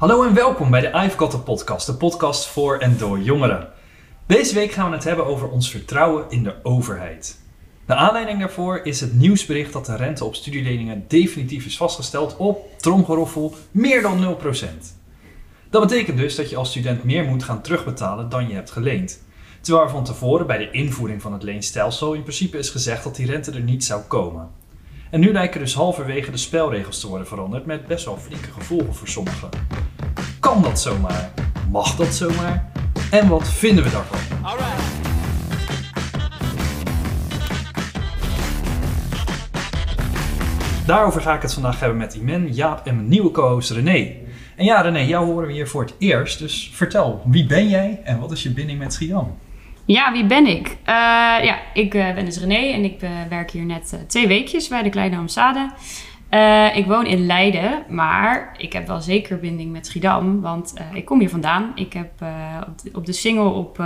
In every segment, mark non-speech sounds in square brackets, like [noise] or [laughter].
Hallo en welkom bij de I've Got a Podcast, de podcast voor en door jongeren. Deze week gaan we het hebben over ons vertrouwen in de overheid. De aanleiding daarvoor is het nieuwsbericht dat de rente op studieleningen definitief is vastgesteld op, tromgeroffel, meer dan 0%. Dat betekent dus dat je als student meer moet gaan terugbetalen dan je hebt geleend. Terwijl er van tevoren bij de invoering van het leenstelsel in principe is gezegd dat die rente er niet zou komen. En nu lijken dus halverwege de spelregels te worden veranderd met best wel flinke gevolgen voor sommigen. Kan dat zomaar? Mag dat zomaar? En wat vinden we daarvan? Daarover ga ik het vandaag hebben met Imen, Jaap en mijn nieuwe co-host René. En ja, René, jou horen we hier voor het eerst. Dus vertel, wie ben jij en wat is je binding met Schiedam? Ja, wie ben ik? Eh, ja, ik eh, ben dus René en ik eh, werk hier net twee weekjes bij de Kleine Amstade. ik woon in Leiden, maar ik heb wel zeker binding met Schiedam, want ik kom hier vandaan. Ik heb op, de, op de Singel op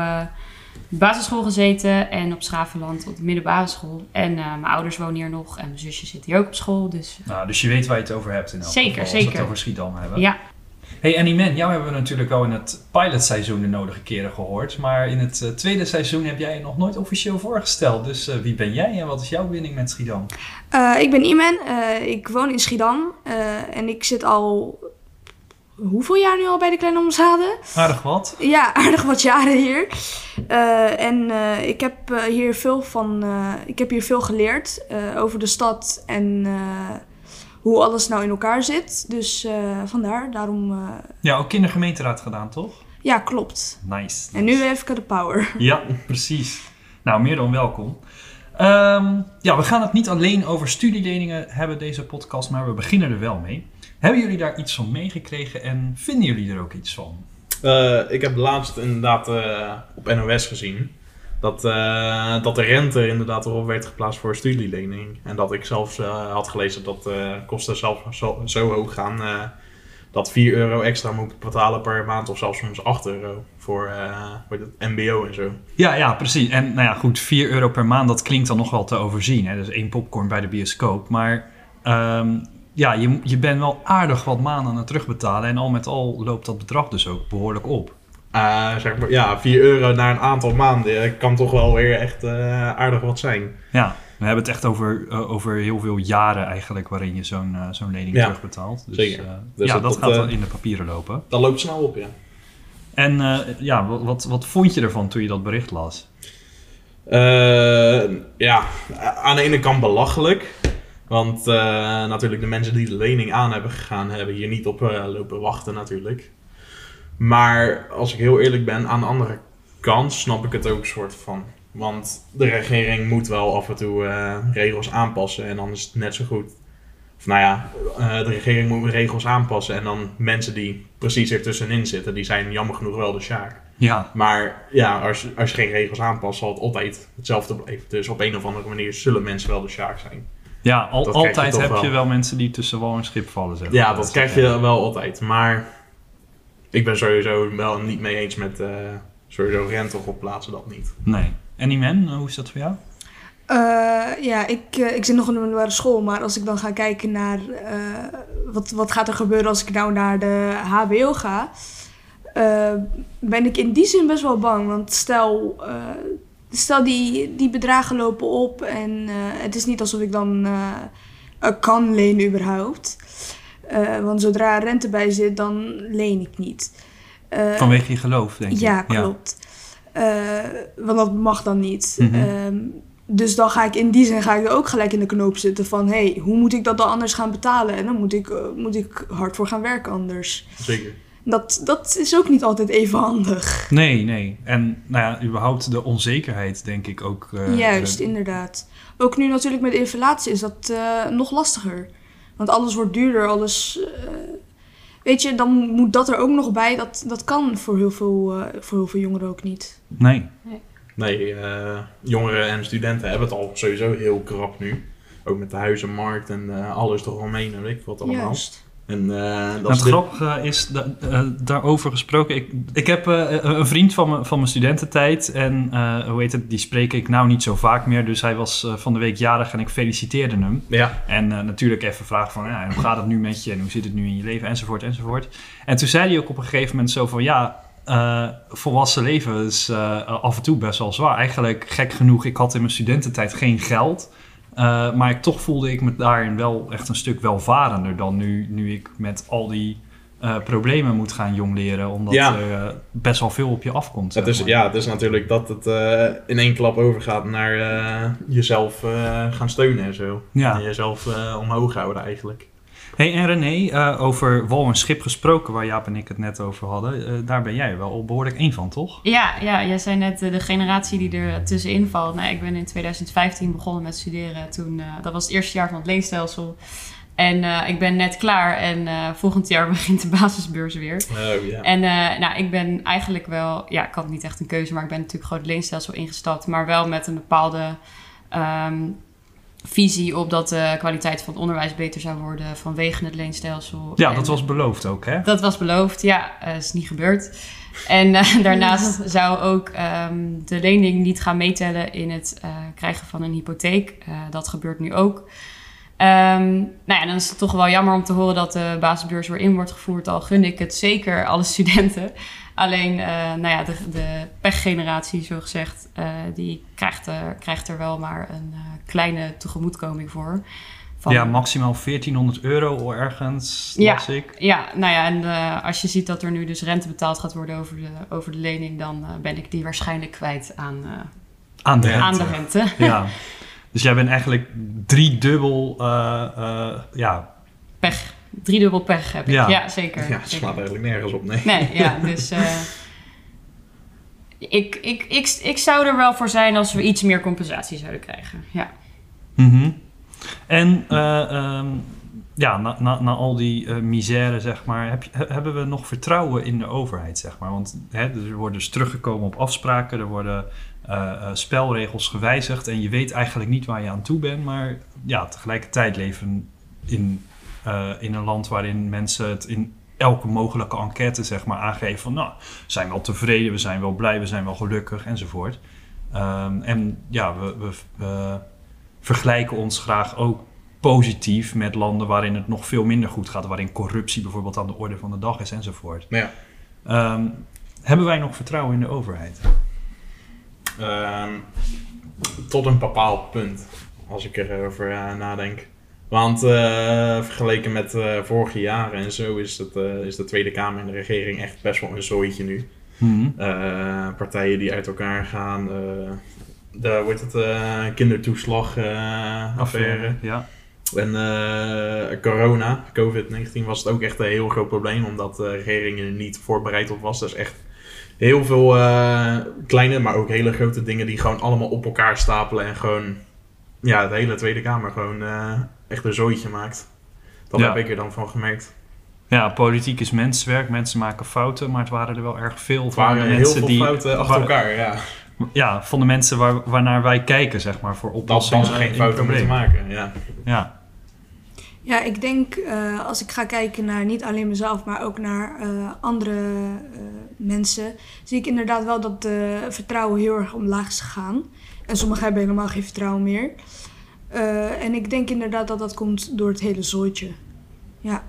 basisschool gezeten en op Schavenland op de middelbare school. En mijn ouders wonen hier nog en mijn zusje zit hier ook op school. Dus, Nou, dus je weet waar je het over hebt in elk Zeker, geval, als we het zeker. over Schiedam hebben. ja, Hey Annie Man, jou hebben we natuurlijk al in het pilotseizoen de nodige keren gehoord. Maar in het eh, tweede seizoen heb jij je nog nooit officieel voorgesteld. Dus eh, wie ben jij en wat is jouw binding met Schiedam? Eh, ik ben Iman, ik woon in Schiedam en ik zit al hoeveel jaar nu al bij de Kleine Amstade? Aardig wat. Ja, [laughs] aardig wat jaren hier. En ik heb hier veel van, ik heb hier veel geleerd over de stad en hoe alles nou in elkaar zit. Dus eh, vandaar, daarom, eh, Ja, ook kindergemeenteraad gedaan, toch? ja, klopt. Nice. En nu heb ik de power. Ja, precies. Nou, meer dan welkom. Ehm, ja, we gaan het niet alleen over studieleningen hebben, deze podcast, maar we beginnen er wel mee. Hebben jullie daar iets van meegekregen en vinden jullie er ook iets van? Eh, ik heb laatst inderdaad eh, op NOS gezien dat, eh, dat de rente inderdaad erop werd geplaatst voor studielening. En dat ik zelfs eh, had gelezen dat de kosten zelf zo, hoog gaan eh, dat 4 euro extra moet betalen per maand of zelfs soms 8 euro voor eh, hoe heet het, MBO en zo. Ja, ja, precies. En nou ja, goed, 4 euro per maand, dat klinkt dan nog wel te overzien. Hè? Dus één popcorn bij de bioscoop. Maar ehm, ja, je, je bent wel aardig wat maanden aan het terugbetalen. En al met al loopt dat bedrag dus ook behoorlijk op. Eh, zeg maar, ja, 4 euro na een aantal maanden eh, kan toch wel weer echt eh, aardig wat zijn. Ja, we hebben het echt over, over heel veel jaren eigenlijk waarin je zo'n zo'n lening Ja, terugbetaalt. Dus, zeker. Dus ja, dat- gaat dan in de papieren lopen. Dat loopt snel op, ja. En ja, wat, wat, wat vond je ervan toen je dat bericht las? Ja, aan de ene kant belachelijk. Want natuurlijk de mensen die de lening aan hebben gegaan, hebben hier niet op lopen wachten natuurlijk. Maar als ik heel eerlijk ben, aan de andere kant snap ik het ook soort van. Want de regering moet wel af en toe eh, regels aanpassen en dan is het net zo goed. Of nou ja, eh, de regering moet regels aanpassen en dan mensen die precies ertussenin zitten, die zijn jammer genoeg wel de sjaak. Ja, Maar ja, als, als je geen regels aanpast, zal het altijd hetzelfde blijven. Dus op een of andere manier zullen mensen wel de sjaak zijn. ja al, Dat krijg je altijd heb je wel. mensen die tussen wal en schip vallen. Zeg Ja, maar. dat krijg je wel altijd. Maar ik ben sowieso wel niet mee eens met eh, sowieso rente op plaatsen, dat niet. Nee. En die men, hoe is dat voor jou? Eh, ja, ik, eh, ik zit nog in de middelbare school, maar als ik dan ga kijken naar eh, wat, wat gaat er gebeuren als ik nou naar de HBO ga, eh, ben ik in die zin best wel bang. Want stel, eh, stel die, die bedragen lopen op en eh, het is niet alsof ik dan eh, eh, kan lenen überhaupt. Eh, want zodra er rente bij zit, dan leen ik niet. Eh, Vanwege je geloof, denk ik. ja, klopt. Eh, want dat mag dan niet. Mhm. Ehm, dus dan ga ik in die zin ga ik er ook gelijk in de knoop zitten van... hé, hey, hoe moet ik dat dan anders gaan betalen? En dan moet ik, moet ik hard voor gaan werken anders. Zeker. Dat, dat is ook niet altijd even handig. Nee, nee. En nou ja, überhaupt de onzekerheid, denk ik ook. eh, Juist, inderdaad. Ook nu natuurlijk met inflatie is dat eh, nog lastiger. Want alles wordt duurder, alles... eh, weet je, dan moet dat er ook nog bij. Dat, dat kan voor heel, veel, eh, voor heel veel jongeren ook niet. Nee. Nee, eh, jongeren en studenten hebben het al sowieso heel krap nu. Ook met de huizenmarkt en eh, alles eromheen en weet ik wat allemaal. Juist. En eh, dat Nou, is het dit- grappige is, da- eh, daarover gesproken, ik, ik heb eh, een vriend van, me, van mijn studententijd en eh, hoe heet het, die spreek ik nou niet zo vaak meer. Dus hij was eh, van de week jarig en ik feliciteerde hem. Ja, En eh, natuurlijk even vragen van, ja, hoe gaat het nu met je en hoe zit het nu in je leven enzovoort enzovoort. En toen zei hij ook op een gegeven moment zo van, ja, eh, volwassen leven is eh, af en toe best wel zwaar. Eigenlijk gek genoeg, ik had in mijn studententijd geen geld. Eh, maar ik, toch voelde ik me daarin wel echt een stuk welvarender dan nu, nu ik met al die eh, problemen moet gaan jongleren. Omdat Ja. er eh, best wel veel op je afkomt. het is, maar. ja, het is natuurlijk dat het in één klap overgaat naar jezelf gaan steunen en zo. Ja. En jezelf omhoog houden eigenlijk. Hey, en René, eh, over wal en schip gesproken, waar Jaap en ik het net over hadden. eh, daar ben jij wel behoorlijk één van, toch? Ja, ja, jij zei net eh, de generatie die er tussenin valt. Nou, ik ben in 2015 begonnen met studeren. Toen, eh, dat was het eerste jaar van het leenstelsel. En eh, ik ben net klaar en eh, volgend jaar [laughs] begint de basisbeurs weer. Oh, ja. En eh, nou, ik ben eigenlijk wel, ja, ik had niet echt een keuze, maar ik ben natuurlijk gewoon het leenstelsel ingestapt. Maar wel met een bepaalde ehm, visie op dat de kwaliteit van het onderwijs beter zou worden vanwege het leenstelsel. Ja, En- dat was beloofd ook, hè? dat was beloofd, ja, eh, is niet gebeurd. En eh, [laughs] daarnaast zou ook ehm, de lening niet gaan meetellen in het eh, krijgen van een hypotheek. Eh, dat gebeurt nu ook. Ehm, nou ja, dan is het toch wel jammer om te horen dat de basisbeurs weer in wordt gevoerd. Al gun ik het zeker alle studenten. Alleen, eh, nou ja, de, de pechgeneratie, zo gezegd, eh, die krijgt, er krijgt er wel maar een eh, kleine tegemoetkoming voor. Van- Ja, maximaal 1400 euro ergens, Ja. ik. Ja, nou ja, en als je ziet dat er nu dus rente betaald gaat worden over de, over de lening, dan ben ik die waarschijnlijk kwijt aan, Aan de Ja. rente. aan de rente. [laughs] Ja. [laughs] Dus jij bent eigenlijk driedubbel, ja, Pech. Driedubbel pech heb ik. Ja. Ja, zeker. ja, het zeker. slaat eigenlijk nergens op, nee. Nee, ja, [laughs] dus eh, ik, ik, ik, ik zou er wel voor zijn als we iets meer compensatie zouden krijgen. Ja. Mhm. En eh, ehm, ja, na, na, na al die eh, misère, zeg maar, heb hebben we nog vertrouwen in de overheid, zeg maar? Want hè, er wordt dus teruggekomen op afspraken, er worden spelregels gewijzigd en je weet eigenlijk niet waar je aan toe bent, maar ja, tegelijkertijd leven in, eh, in een land waarin mensen het in elke mogelijke enquête, zeg maar, aangeven van, nou, we zijn wel tevreden, we zijn wel blij, we zijn wel gelukkig, enzovoort. Ehm, en ja, we, we, we vergelijken ons graag ook positief met landen waarin het nog veel minder goed gaat, waarin corruptie bijvoorbeeld aan de orde van de dag is enzovoort. Ja. Ehm, hebben wij nog vertrouwen in de overheid? Ehm, tot een bepaald punt, als ik erover eh, nadenk. Want eh, vergeleken met eh, vorige jaren en zo is, het, eh, is de Tweede Kamer en de regering echt best wel een zooitje nu. Mhm. Partijen die uit elkaar gaan. hoe heet het, eh, kindertoeslag eh, affaire. Ja. En corona, COVID-19, was het ook echt een heel groot probleem, omdat de regering er niet voorbereid op was. Dus echt heel veel kleine, maar ook hele grote dingen die gewoon allemaal op elkaar stapelen en gewoon, ja, de hele Tweede Kamer gewoon echt een zooitje maakt. Dat Ja. heb ik er dan van gemerkt. ja, politiek is menswerk, mensen maken fouten, maar het waren er wel erg veel van waren de heel mensen veel die... fouten achter waar- elkaar, ja. Ja, van de mensen waar, waarnaar wij kijken, zeg maar, voor Dat oplossingen ze geen fouten moeten problemen. maken, ja. Ja. Ja, ik denk eh, als ik ga kijken naar niet alleen mezelf, maar ook naar eh, andere eh, mensen, zie ik inderdaad wel dat de vertrouwen heel erg omlaag is gegaan. En sommigen hebben helemaal geen vertrouwen meer. Eh, en ik denk inderdaad dat dat komt door het hele zooitje. Ja.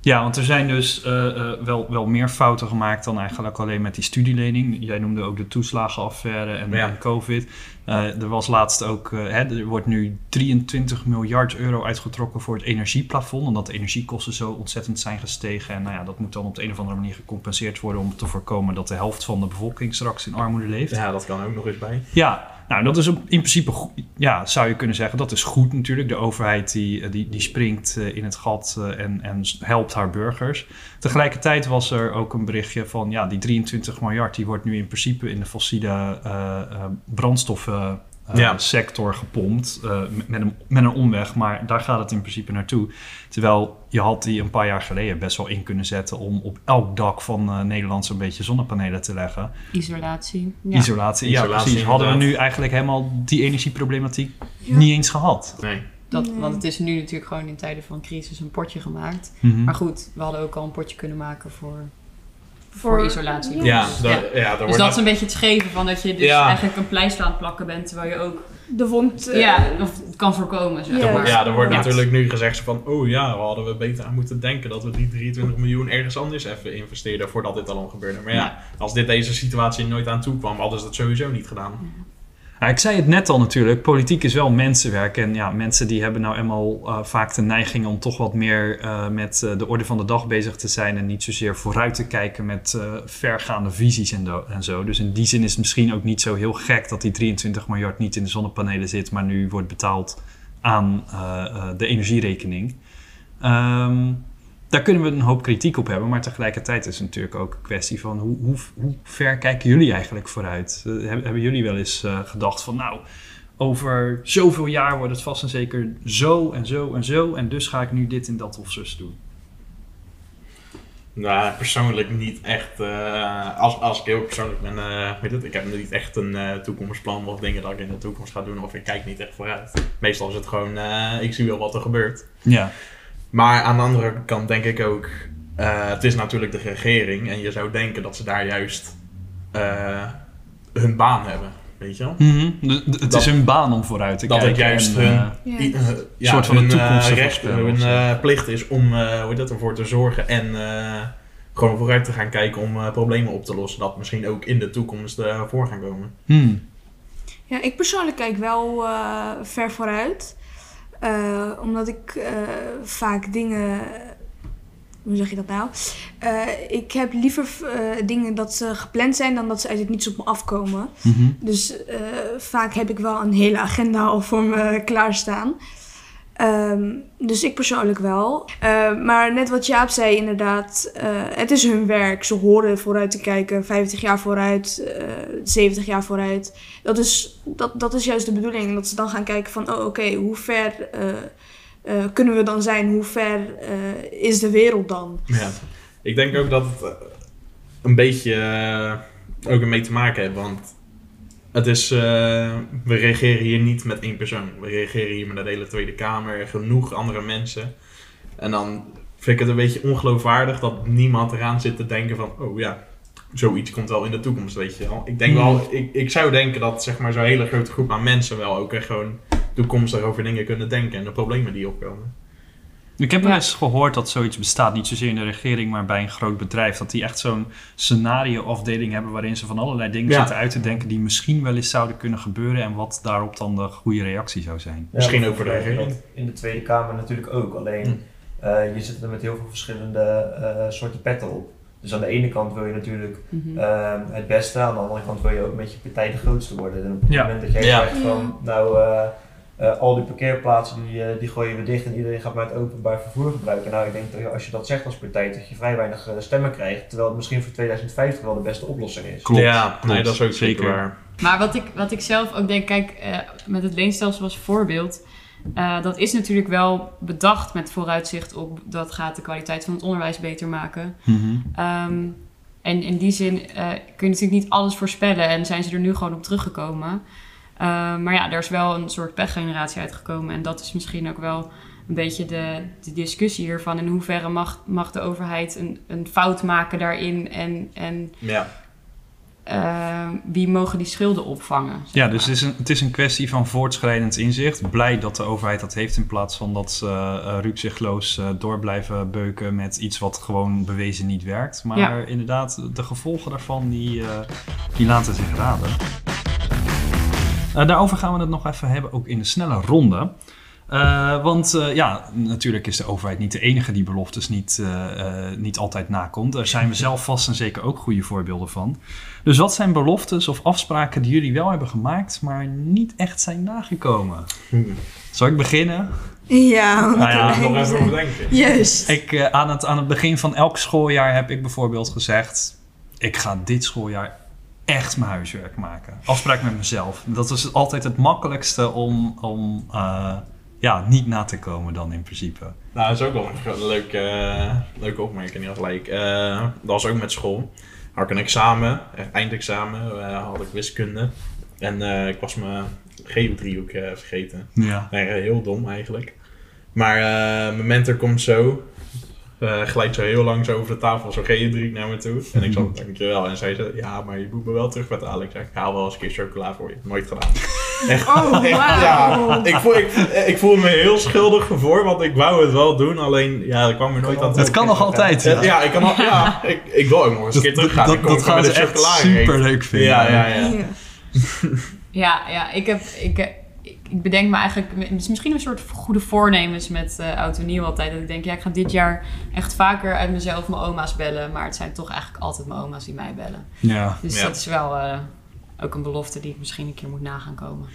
Ja, want er zijn dus eh, eh, wel, wel meer fouten gemaakt dan eigenlijk alleen met die studielening. Jij noemde ook de toeslagenaffaire en, Ja. COVID. Eh, er was laatst ook, hè, er wordt nu 23 miljard euro uitgetrokken voor het energieplafond. Omdat de energiekosten zo ontzettend zijn gestegen. En nou ja, dat moet dan op de een of andere manier gecompenseerd worden om te voorkomen dat de helft van de bevolking straks in armoede leeft. Ja, dat kan ook nog eens bij. Ja, nou dat is in principe. Ja, zou je kunnen zeggen, dat is goed natuurlijk. De overheid die, eh, die, die springt eh, in het gat eh, en, en helpt haar burgers. Tegelijkertijd was er ook een berichtje van, ja, die 23 miljard, die wordt nu in principe in de fossiele eh, brandstoffen Ja. sector gepompt. eh, met, een, met een omweg, maar daar gaat het in principe naartoe. Terwijl je had die een paar jaar geleden best wel in kunnen zetten om op elk dak van eh, Nederland zo'n beetje zonnepanelen te leggen. Isolatie. Ja. Isolatie, ja Isolatie, precies. Hadden we nu eigenlijk helemaal die energieproblematiek Ja. niet eens gehad. Nee. Dat, Nee. Want het is nu natuurlijk gewoon in tijden van crisis een potje gemaakt. Mhm. Maar goed, we hadden ook al een potje kunnen maken voor, voor, isolatie. Ja. Ja, Dus, dat, ja. Dus wordt dat is een beetje het scheve van dat je dus Ja. eigenlijk een pleister aan het plakken bent, terwijl je ook De wond... eh, ja, of kan voorkomen. Zeg Ja. maar. Ja, er wordt Ja. natuurlijk nu gezegd van, oh ja, we hadden we beter aan moeten denken dat we die 23 miljoen ergens anders even investeerden voordat dit allemaal gebeurde. Maar ja, Ja. als dit deze situatie nooit aan toe kwam, hadden ze dat sowieso niet gedaan. Ik zei het net al natuurlijk, politiek is wel mensenwerk. En ja, mensen die hebben nou eenmaal eh, vaak de neiging om toch wat meer eh, met eh, de orde van de dag bezig te zijn. En niet zozeer vooruit te kijken met vergaande visies en, zo. Dus in die zin is het misschien ook niet zo heel gek dat die 23 miljard niet in de zonnepanelen zit, maar nu wordt betaald aan de energierekening. Ehm, daar kunnen we een hoop kritiek op hebben, maar tegelijkertijd is het natuurlijk ook een kwestie van hoe, hoe, hoe ver kijken jullie eigenlijk vooruit? Eh, hebben, jullie wel eens eh, gedacht van nou, over zoveel jaar wordt het vast en zeker zo en zo en zo en dus ga ik nu dit en dat of zus doen? Nou, persoonlijk niet echt. eh, als, als ik heel persoonlijk ben, eh, weet het, ik heb niet echt een toekomstplan of dingen dat ik in de toekomst ga doen of ik kijk niet echt vooruit. Meestal is het gewoon, ik zie wel wat er gebeurt. Ja. Maar aan de andere kant denk ik ook, eh, het is natuurlijk de regering en je zou denken dat ze daar juist eh, hun baan hebben, weet je wel? Mhm. De- de- het Dat- is hun baan om vooruit te dat kijken. het juist en, hun, eh, Ja. i- ja, soort van hun, de toekomst recht, hun plicht is om eh, hoe heet dat, ervoor te zorgen en eh, gewoon vooruit te gaan kijken om eh, problemen op te lossen. Dat misschien ook in de toekomst eh, voor gaan komen. hmm. Ja, ik persoonlijk kijk wel eh, ver vooruit. Eh, omdat ik eh, vaak dingen. Hoe zeg je dat nou? Eh, ik heb liever dingen dat ze gepland zijn dan dat ze uit het niets op me afkomen. Mhm. Dus vaak heb ik wel een hele agenda al voor me klaarstaan. Ehm, dus ik persoonlijk wel. Eh, maar net wat Jaap zei, inderdaad, eh, het is hun werk. Ze horen vooruit te kijken, 50 jaar vooruit, eh 70 jaar vooruit. Dat is, dat, dat is juist de bedoeling. Dat ze dan gaan kijken van, oh oké, hoe ver eh, kunnen we dan zijn? Hoe ver is de wereld dan? Ja. Ik denk ook dat het een beetje ook ermee te maken heeft, want het is, eh, we reageren hier niet met één persoon. We reageren hier met de hele Tweede Kamer, genoeg andere mensen. En dan vind ik het een beetje ongeloofwaardig dat niemand eraan zit te denken van, oh ja, zoiets komt wel in de toekomst, weet je wel. Ik denk Hmm. wel, ik, ik zou denken dat zeg maar zo'n hele grote groep aan mensen wel ook echt gewoon toekomstig over dingen kunnen denken en de problemen die opkomen. Ik heb wel Ja. eens gehoord dat zoiets bestaat, niet zozeer in de regering, maar bij een groot bedrijf. Dat die echt zo'n scenario-afdeling hebben waarin ze van allerlei dingen Ja. zitten uit te denken die misschien wel eens zouden kunnen gebeuren en wat daarop dan de goede reactie zou zijn. Misschien ook voor de regering. In de Tweede Kamer natuurlijk ook. Alleen Hm. eh, je zit er met heel veel verschillende eh, soorten petten op. Dus aan de ene kant wil je natuurlijk Mhm. ehm, het beste, aan de andere kant wil je ook met je partij de grootste worden. En op het Ja. moment dat jij Ja. zegt van, nou, eh, al die parkeerplaatsen die, eh, die gooien we dicht en iedereen gaat maar het openbaar vervoer gebruiken. Nou, ik denk dat als je dat zegt als partij, dat je vrij weinig eh, stemmen krijgt, terwijl het misschien voor 2050 wel de beste oplossing is. Klopt, ja, klopt, nee, dat is ook zeker waar. Maar wat ik, wat ik zelf ook denk, kijk, eh, met het leenstelsel als voorbeeld. eh, dat is natuurlijk wel bedacht met vooruitzicht op dat gaat de kwaliteit van het onderwijs beter maken. Mhm. Ehm, en in die zin eh, kun je natuurlijk niet alles voorspellen en zijn ze er nu gewoon op teruggekomen. Eh, maar ja, er is wel een soort pechgeneratie uitgekomen en dat is misschien ook wel een beetje de, de discussie hiervan. In hoeverre mag, mag de overheid een, een fout maken daarin en, en Ja. eh, wie mogen die schulden opvangen? zeg Ja, maar. dus het is, een, het is een kwestie van voortschrijdend inzicht. Blij dat de overheid dat heeft in plaats van dat ze uh, rukzichtloos uh, door blijven beuken met iets wat gewoon bewezen niet werkt. Maar Ja. inderdaad, de gevolgen daarvan die, uh, die laten zich raden. Uh, daarover gaan we het nog even hebben, ook in de snelle ronde. Uh, want uh, ja, natuurlijk is de overheid niet de enige die beloftes niet, uh, niet altijd nakomt. Daar zijn we [laughs] zelf vast en zeker ook goede voorbeelden van. Dus wat zijn beloftes of afspraken die jullie wel hebben gemaakt, maar niet echt zijn nagekomen? Hmm. Zal ik beginnen? Ja, Nou ja, [laughs] nog even over denken. Juist. Ik, uh, aan, het, aan het begin van elk schooljaar heb ik bijvoorbeeld gezegd: ik ga dit schooljaar echt mijn huiswerk maken. Afspraak met mezelf. Dat is altijd het makkelijkste om, om uh, ja, niet na te komen dan in principe. Nou, dat is ook wel een leuke, uh, leuke opmerking gelijk. Uh, dat was ook met school. Had ik een examen, eindexamen, uh, had ik wiskunde. En eh, ik was mijn geodriehoek eh vergeten. Ja. Eh, heel dom eigenlijk. Maar eh, mijn mentor komt zo. Eh glijdt zo heel lang zo over de tafel, zo geodriehoek naar me toe. En ik zei, dankjewel. En zij zei, ja, maar je moet me wel terugbetalen. Ik zeg, ik haal wel eens een keer chocola voor je. Nooit gedaan. [laughs] Echt, Oh, echt, ja. Ik voel, ik, ik voel me heel schuldig voor, want ik wou het wel doen. Alleen, ja, dat kwam er nooit aan toe. Het kan nog altijd. Ja, Ja. ja, ik, kan al, ja [laughs] ik, ik wil ook nog eens een keer Dat, teruggaan. dat, dat ik wel gaan ze echt super leuk vinden. Ja, ja, ja. Ja. Ja, ja ik, heb, ik, ik, bedenk me eigenlijk het is misschien een soort goede voornemens met eh oud en nieuw altijd. Dat ik denk, ja, ik ga dit jaar echt vaker uit mezelf mijn oma's bellen. Maar het zijn toch eigenlijk altijd mijn oma's die mij bellen. Ja. Dus Ja. dat is wel eh, ook een belofte die ik misschien een keer moet nagaan komen.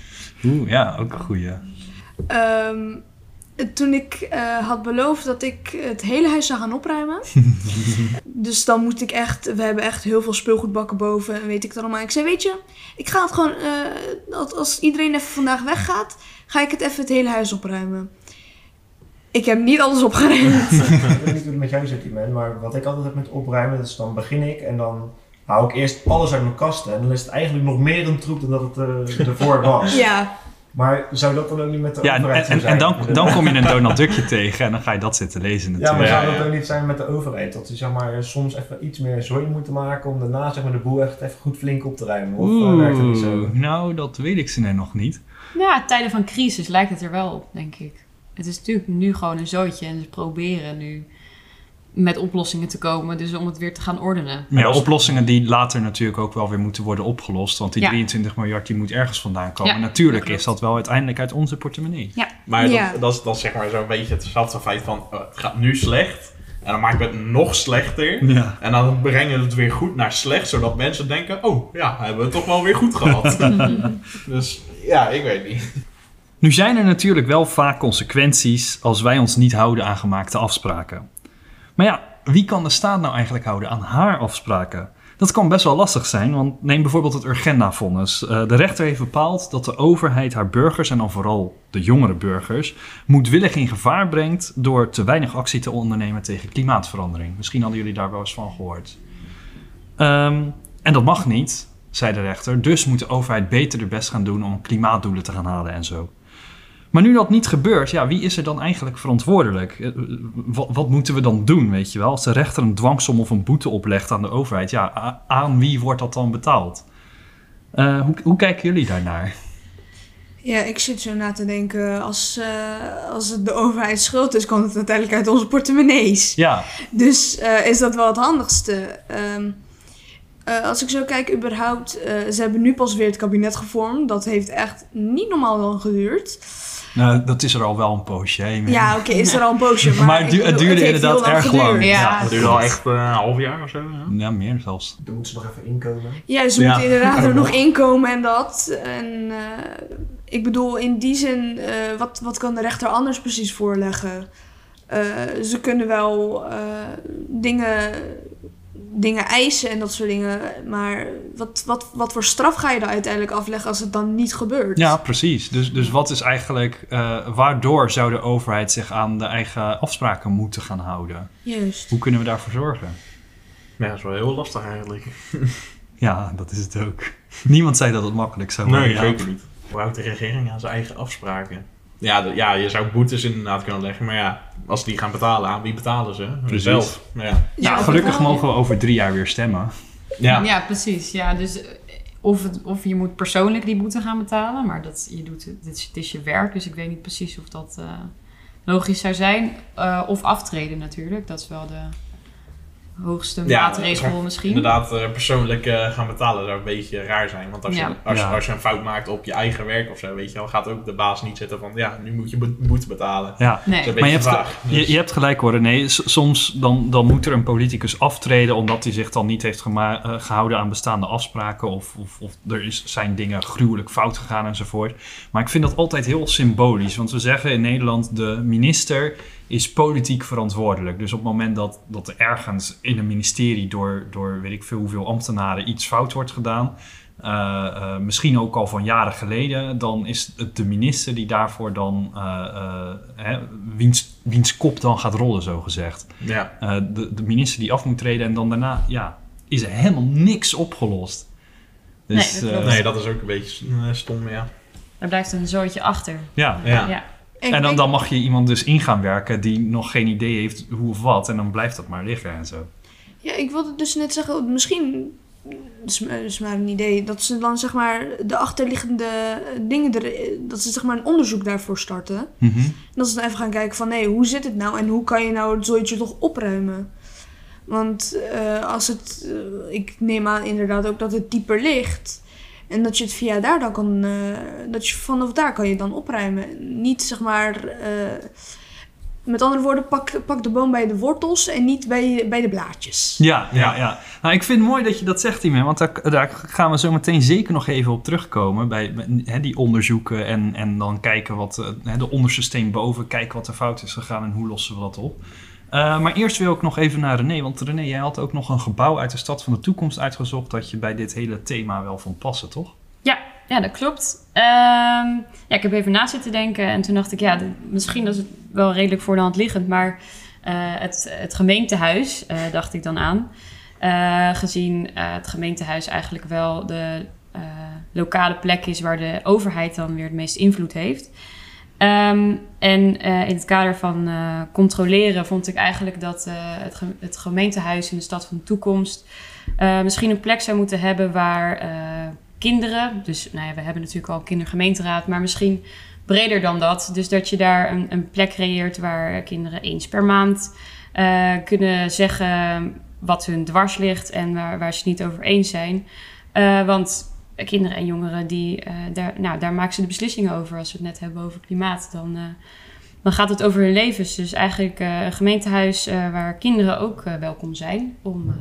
Oeh, ja, ook een goeie. Ehm, toen ik eh, had beloofd dat ik het hele huis zou gaan opruimen. [laughs] dus dan moet ik echt... We hebben echt heel veel speelgoedbakken boven en weet ik het allemaal. Ik zei, weet je, ik ga het gewoon... eh, als, als iedereen even vandaag weggaat, ga ik het even het hele huis opruimen. Ik heb niet alles opgeruimd. [laughs] ik weet niet hoe het met jou zit, Iman, maar wat ik altijd heb met opruimen, is dan begin ik en dan hou ik eerst alles uit mijn kasten. En dan is het eigenlijk nog meer een troep dan dat het eh, ervoor was. ja, Maar zou dat dan ook niet met de Ja, en, overheid zo en, zijn? en dan, dan kom je een Donald Duckje [laughs] tegen en dan ga je dat zitten lezen Ja, maar natuurlijk. Ja, zou dat ook niet zijn met de overheid? Dat ze zeg maar, soms even iets meer zooi moeten maken om daarna zeg maar, de boel echt even goed flink op te ruimen? Of eh, werkt het niet zo? Nou, dat weet ik ze net nog niet. Ja, tijden van crisis lijkt het er wel op, denk ik. Het is natuurlijk nu gewoon een zootje en ze proberen nu met oplossingen te komen. Dus om het weer te gaan ordenen. Maar ja, oplossingen die later natuurlijk ook wel weer moeten worden opgelost. Want die Ja. 23 miljard die moet ergens vandaan komen. Ja, Natuurlijk dat is dat wel uiteindelijk uit onze portemonnee. Maar Ja. dat, dat, is, dat is zeg maar zo'n beetje hetzelfde feit van, oh, het gaat nu slecht. En dan maken we het nog slechter. Ja. En dan brengen we het weer goed naar slecht, zodat mensen denken, oh ja, hebben we het toch wel weer goed gehad. [laughs] dus ja, ik weet niet. Nu zijn er natuurlijk wel vaak consequenties als wij ons niet houden aan gemaakte afspraken. Maar ja, wie kan de staat nou eigenlijk houden aan haar afspraken? Dat kan best wel lastig zijn, want neem bijvoorbeeld het Urgenda-vonnis. Eh, de rechter heeft bepaald dat de overheid haar burgers, en dan vooral de jongere burgers, moedwillig in gevaar brengt door te weinig actie te ondernemen tegen klimaatverandering. Misschien hadden jullie daar wel eens van gehoord. Ehm, en dat mag niet, zei de rechter, dus moet de overheid beter de best gaan doen om klimaatdoelen te gaan halen en zo. Maar nu dat niet gebeurt, ja, wie is er dan eigenlijk verantwoordelijk? Eh, Wat, wat moeten we dan doen, weet je wel? Als de rechter een dwangsom of een boete oplegt aan de overheid, ja, aan wie wordt dat dan betaald? Eh, hoe, hoe kijken jullie daarnaar? Ja, ik zit zo na te denken, als, eh, als het de overheid schuld is, komt het uiteindelijk uit onze portemonnees. Ja, Dus eh, is dat wel het handigste. Ehm, eh, als ik zo kijk, überhaupt, eh, ze hebben nu pas weer het kabinet gevormd. Dat heeft echt niet normaal lang geduurd. Nou, dat is er al wel een poosje. hè? Ja, oké, is er al een poosje. [laughs] Maar, Maar het du- duurde inderdaad heel erg lang. Ja. Het duurde al echt eh, een half jaar of zo. Ja. Ja, meer zelfs. Dan moeten ze nog even inkomen. Ja, ze Ja. moeten inderdaad er nog inkomen en dat. En eh, ik bedoel, in die zin, eh, wat, wat kan de rechter anders precies voorleggen? Eh, ze kunnen wel eh, dingen, dingen eisen en dat soort dingen. Maar wat, wat, wat voor straf ga je dan uiteindelijk afleggen als het dan niet gebeurt? Ja, precies. Dus, dus wat is eigenlijk, eh, waardoor zou de overheid zich aan de eigen afspraken moeten gaan houden? Juist. Hoe kunnen we daarvoor zorgen? Ja, dat is wel heel lastig eigenlijk. [laughs] Ja, dat is het ook. Niemand zei dat het makkelijk zou worden. Nee, ja. zeker niet. Hoe houdt de regering aan zijn eigen afspraken? Ja, de- ja, je zou boetes inderdaad kunnen leggen, maar ja, als die gaan betalen, aan wie betalen ze? Precies. Zelf. Ja. Ja, Ja, gelukkig mogen we over drie jaar weer stemmen. Ja. Ja, precies. Ja, dus eh, of, het, of je moet persoonlijk die boete gaan betalen, maar dat, je doet, het, dit is, het is je werk, dus ik weet niet precies of dat eh, logisch zou zijn. Eh, of aftreden natuurlijk, dat is wel de hoogste Ja, maatregel misschien. Inderdaad, eh, persoonlijk eh, gaan betalen zou een beetje raar zijn. Want als, Ja. je, als, Ja. als je een fout maakt op je eigen werk of zo, weet je wel, gaat ook de baas niet zitten van, ja, nu moet je boete betalen. Ja. Nee. Maar je hebt, je, Dus- je hebt gelijk hoor, nee. Soms dan, dan moet er een politicus aftreden omdat hij zich dan niet heeft eh, gehouden aan bestaande afspraken. Of, of, of er is, zijn dingen gruwelijk fout gegaan enzovoort. Maar ik vind dat altijd heel symbolisch. Want we zeggen in Nederland, de minister is politiek verantwoordelijk. Dus op het moment dat, dat er ergens in een ministerie door, door weet ik veel hoeveel ambtenaren iets fout wordt gedaan. eh, eh, misschien ook al van jaren geleden, dan is het de minister die daarvoor dan, eh, eh, hè, wiens, wiens kop dan gaat rollen, zo gezegd. ja. Eh, de, de minister die af moet treden en dan daarna, ja, is er helemaal niks opgelost. Dus, Nee, dat eh. Nee, dat is ook een beetje eh, stom, ja. Daar blijft een zootje achter. ja. Ja. ja. En dan, dan mag je iemand dus in gaan werken die nog geen idee heeft hoe of wat. En dan blijft dat maar liggen en zo. Ja, ik wilde dus net zeggen, misschien, dat is, maar een idee, dat ze dan zeg maar de achterliggende dingen, er, dat ze zeg maar een onderzoek daarvoor starten. Mhm. En dat ze dan even gaan kijken van, nee, hoe zit het nou en hoe kan je nou het zooitje toch opruimen? Want eh, als het, eh, ik neem aan inderdaad ook dat het dieper ligt. En dat je het via daar dan kan, eh, dat je vanaf daar kan je dan opruimen. Niet zeg maar, eh, met andere woorden, pak, pak de boom bij de wortels en niet bij, bij de blaadjes. Ja, ja, ja. Nou, ik vind het mooi dat je dat zegt, Timo. Want daar, daar gaan we zo meteen zeker nog even op terugkomen. Bij, bij, hè, die onderzoeken en, en dan kijken wat eh, hè, de onderste steen boven. Kijken wat er fout is gegaan en hoe lossen we dat op. Eh, maar eerst wil ik nog even naar René. Want René, jij had ook nog een gebouw uit de stad van de toekomst uitgezocht. dat je bij dit hele thema wel vond passen, toch? Ja, dat klopt. Ehm, ja, ik heb even na zitten denken en toen dacht ik, ja, misschien is het wel redelijk voor de hand liggend, maar eh, het, het gemeentehuis, eh, dacht ik dan aan. Gezien het gemeentehuis eigenlijk wel de lokale plek is waar de overheid dan weer het meest invloed heeft. Ehm, en eh, in het kader van eh, controleren vond ik eigenlijk dat eh, het, het gemeentehuis in de stad van de toekomst misschien een plek zou moeten hebben waar kinderen, dus nou ja, we hebben natuurlijk al een kindergemeenteraad, maar misschien breder dan dat. Dus dat je daar een, een plek creëert waar kinderen eens per maand kunnen zeggen wat hun dwars ligt en waar, waar ze het niet over eens zijn. Want kinderen en jongeren, die, eh, daar, nou, daar maken ze de beslissingen over. Als we het net hebben over klimaat, dan, eh, dan gaat het over hun levens. Dus eigenlijk eh, een gemeentehuis eh, waar kinderen ook eh, welkom zijn om eh,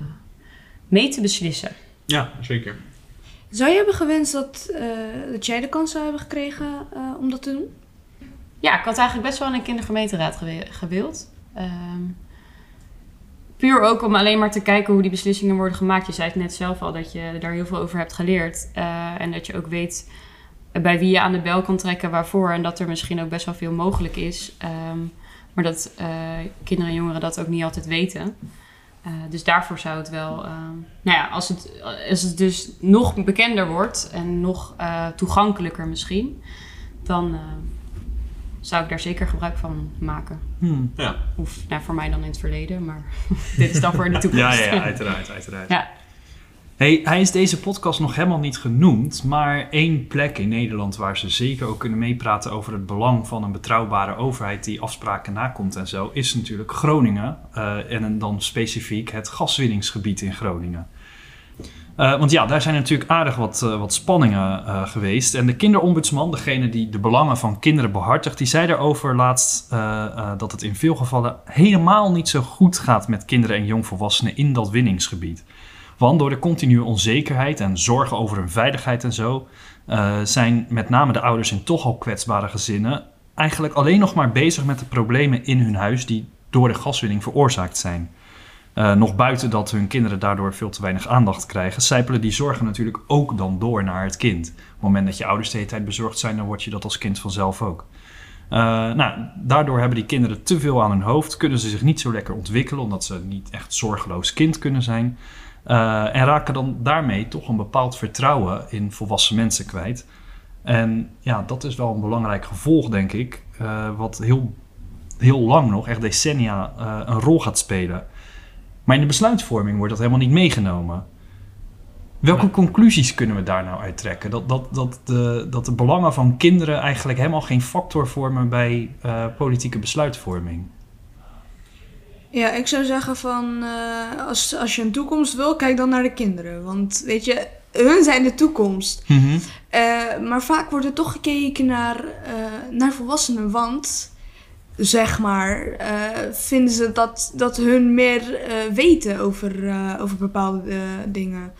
mee te beslissen. Ja, zeker. Zou je hebben gewenst dat, eh, dat jij de kans zou hebben gekregen eh, om dat te doen? Ja, ik had eigenlijk best wel in een kindergemeenteraad gewi- gewild. Ehm, puur ook om alleen maar te kijken hoe die beslissingen worden gemaakt. Je zei het net zelf al dat je daar heel veel over hebt geleerd. Eh, en dat je ook weet bij wie je aan de bel kan trekken, waarvoor. En dat er misschien ook best wel veel mogelijk is. Ehm, maar dat eh, kinderen en jongeren dat ook niet altijd weten. Eh, dus daarvoor zou het wel, nou ja, als het, als het dus nog bekender wordt en nog toegankelijker misschien, dan zou ik daar zeker gebruik van maken. Hmm. Ja. Of nou, voor mij dan in het verleden, maar [laughs] dit is dan voor in de toekomst. ja, ja, [laughs] uiteraard, uiteraard. Ja. Hey, hij is deze podcast nog helemaal niet genoemd, maar één plek in Nederland waar ze zeker ook kunnen meepraten over het belang van een betrouwbare overheid die afspraken nakomt en zo, is natuurlijk Groningen. eh, en dan specifiek het gaswinningsgebied in Groningen. Eh, want ja, daar zijn natuurlijk aardig wat, eh, wat spanningen eh, geweest. En de kinderombudsman, degene die de belangen van kinderen behartigt, die zei daarover laatst dat het in veel gevallen helemaal niet zo goed gaat met kinderen en jongvolwassenen in dat winningsgebied. Want door de continue onzekerheid en zorgen over hun veiligheid en zo, zijn met name de ouders in toch al kwetsbare gezinnen eigenlijk alleen nog maar bezig met de problemen in hun huis die door de gaswinning veroorzaakt zijn. Eh, nog buiten dat hun kinderen daardoor veel te weinig aandacht krijgen, zijpelen die zorgen natuurlijk ook dan door naar het kind. Op het moment dat je ouders de hele tijd bezorgd zijn, dan word je dat als kind vanzelf ook. Eh, nou, daardoor hebben die kinderen te veel aan hun hoofd, kunnen ze zich niet zo lekker ontwikkelen, omdat ze niet echt zorgeloos kind kunnen zijn. Eh, en raken dan daarmee toch een bepaald vertrouwen in volwassen mensen kwijt. En ja, dat is wel een belangrijk gevolg, denk ik, wat heel, heel lang nog, echt decennia, een rol gaat spelen. Maar in de besluitvorming wordt dat helemaal niet meegenomen. Welke conclusies kunnen we daar nou uit trekken? Dat, dat, dat, de, dat de belangen van kinderen eigenlijk helemaal geen factor vormen bij eh, politieke besluitvorming. Ja, ik zou zeggen van eh, als, als je een toekomst wil, kijk dan naar de kinderen. Want weet je, hun zijn de toekomst. Eh, maar vaak wordt er toch gekeken naar, eh, naar volwassenen, want zeg maar, eh, vinden ze dat, dat hun meer eh, weten over, eh, over bepaalde dingen.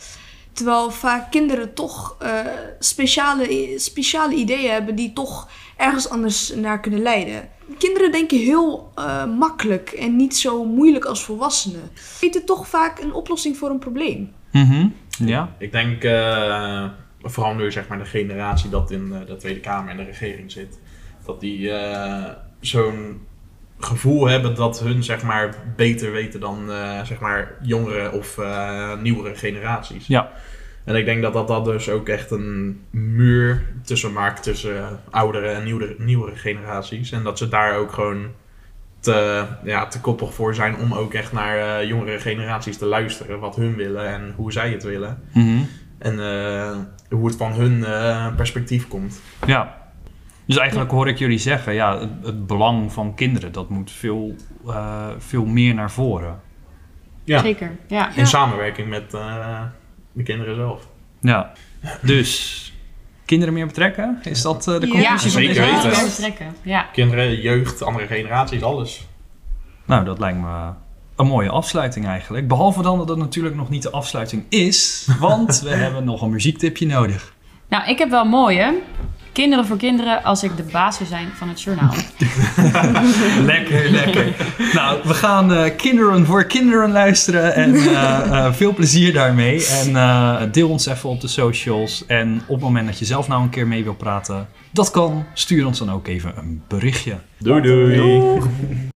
Terwijl vaak kinderen toch eh, speciale, speciale ideeën hebben die toch ergens anders naar kunnen leiden. Kinderen denken heel eh, makkelijk en niet zo moeilijk als volwassenen. Weten toch vaak een oplossing voor een probleem. Mhm. Ja. Ik denk, eh, vooral nu zeg maar de generatie dat in eh, de Tweede Kamer en de regering zit, dat die eh, zo'n gevoel hebben dat hun zeg maar beter weten dan eh, zeg maar jongere of eh, nieuwere generaties. Ja. En ik denk dat dat, dat dus ook echt een muur tussen maakt tussen oudere en nieuwere, nieuwere generaties. En dat ze daar ook gewoon te, ja, te koppig voor zijn om ook echt naar eh, jongere generaties te luisteren. Wat hun willen en hoe zij het willen. Mhm. En hoe het van hun perspectief komt. Ja. Dus eigenlijk hoor ik jullie zeggen, ja, het, het belang van kinderen, dat moet veel, eh, veel meer naar voren. Ja, Zeker, ja. in samenwerking met eh, de kinderen zelf. Ja. Dus, kinderen meer betrekken? Is dat eh, de Ja, conclusie van zeker deze weten. betrekken, ja. Kinderen, jeugd, andere generaties, alles. Nou, dat lijkt me een mooie afsluiting eigenlijk. Behalve dan dat het natuurlijk nog niet de afsluiting is, want we [laughs] hebben nog een muziektipje nodig. Nou, ik heb wel een mooie. Kinderen voor kinderen als ik de baas zou zijn van het journaal. [laughs] lekker, lekker. Nou, we gaan eh, Kinderen voor Kinderen luisteren en eh, eh, veel plezier daarmee. En eh, deel ons even op de socials. En op het moment dat je zelf nou een keer mee wil praten, dat kan. Stuur ons dan ook even een berichtje. Doei doei.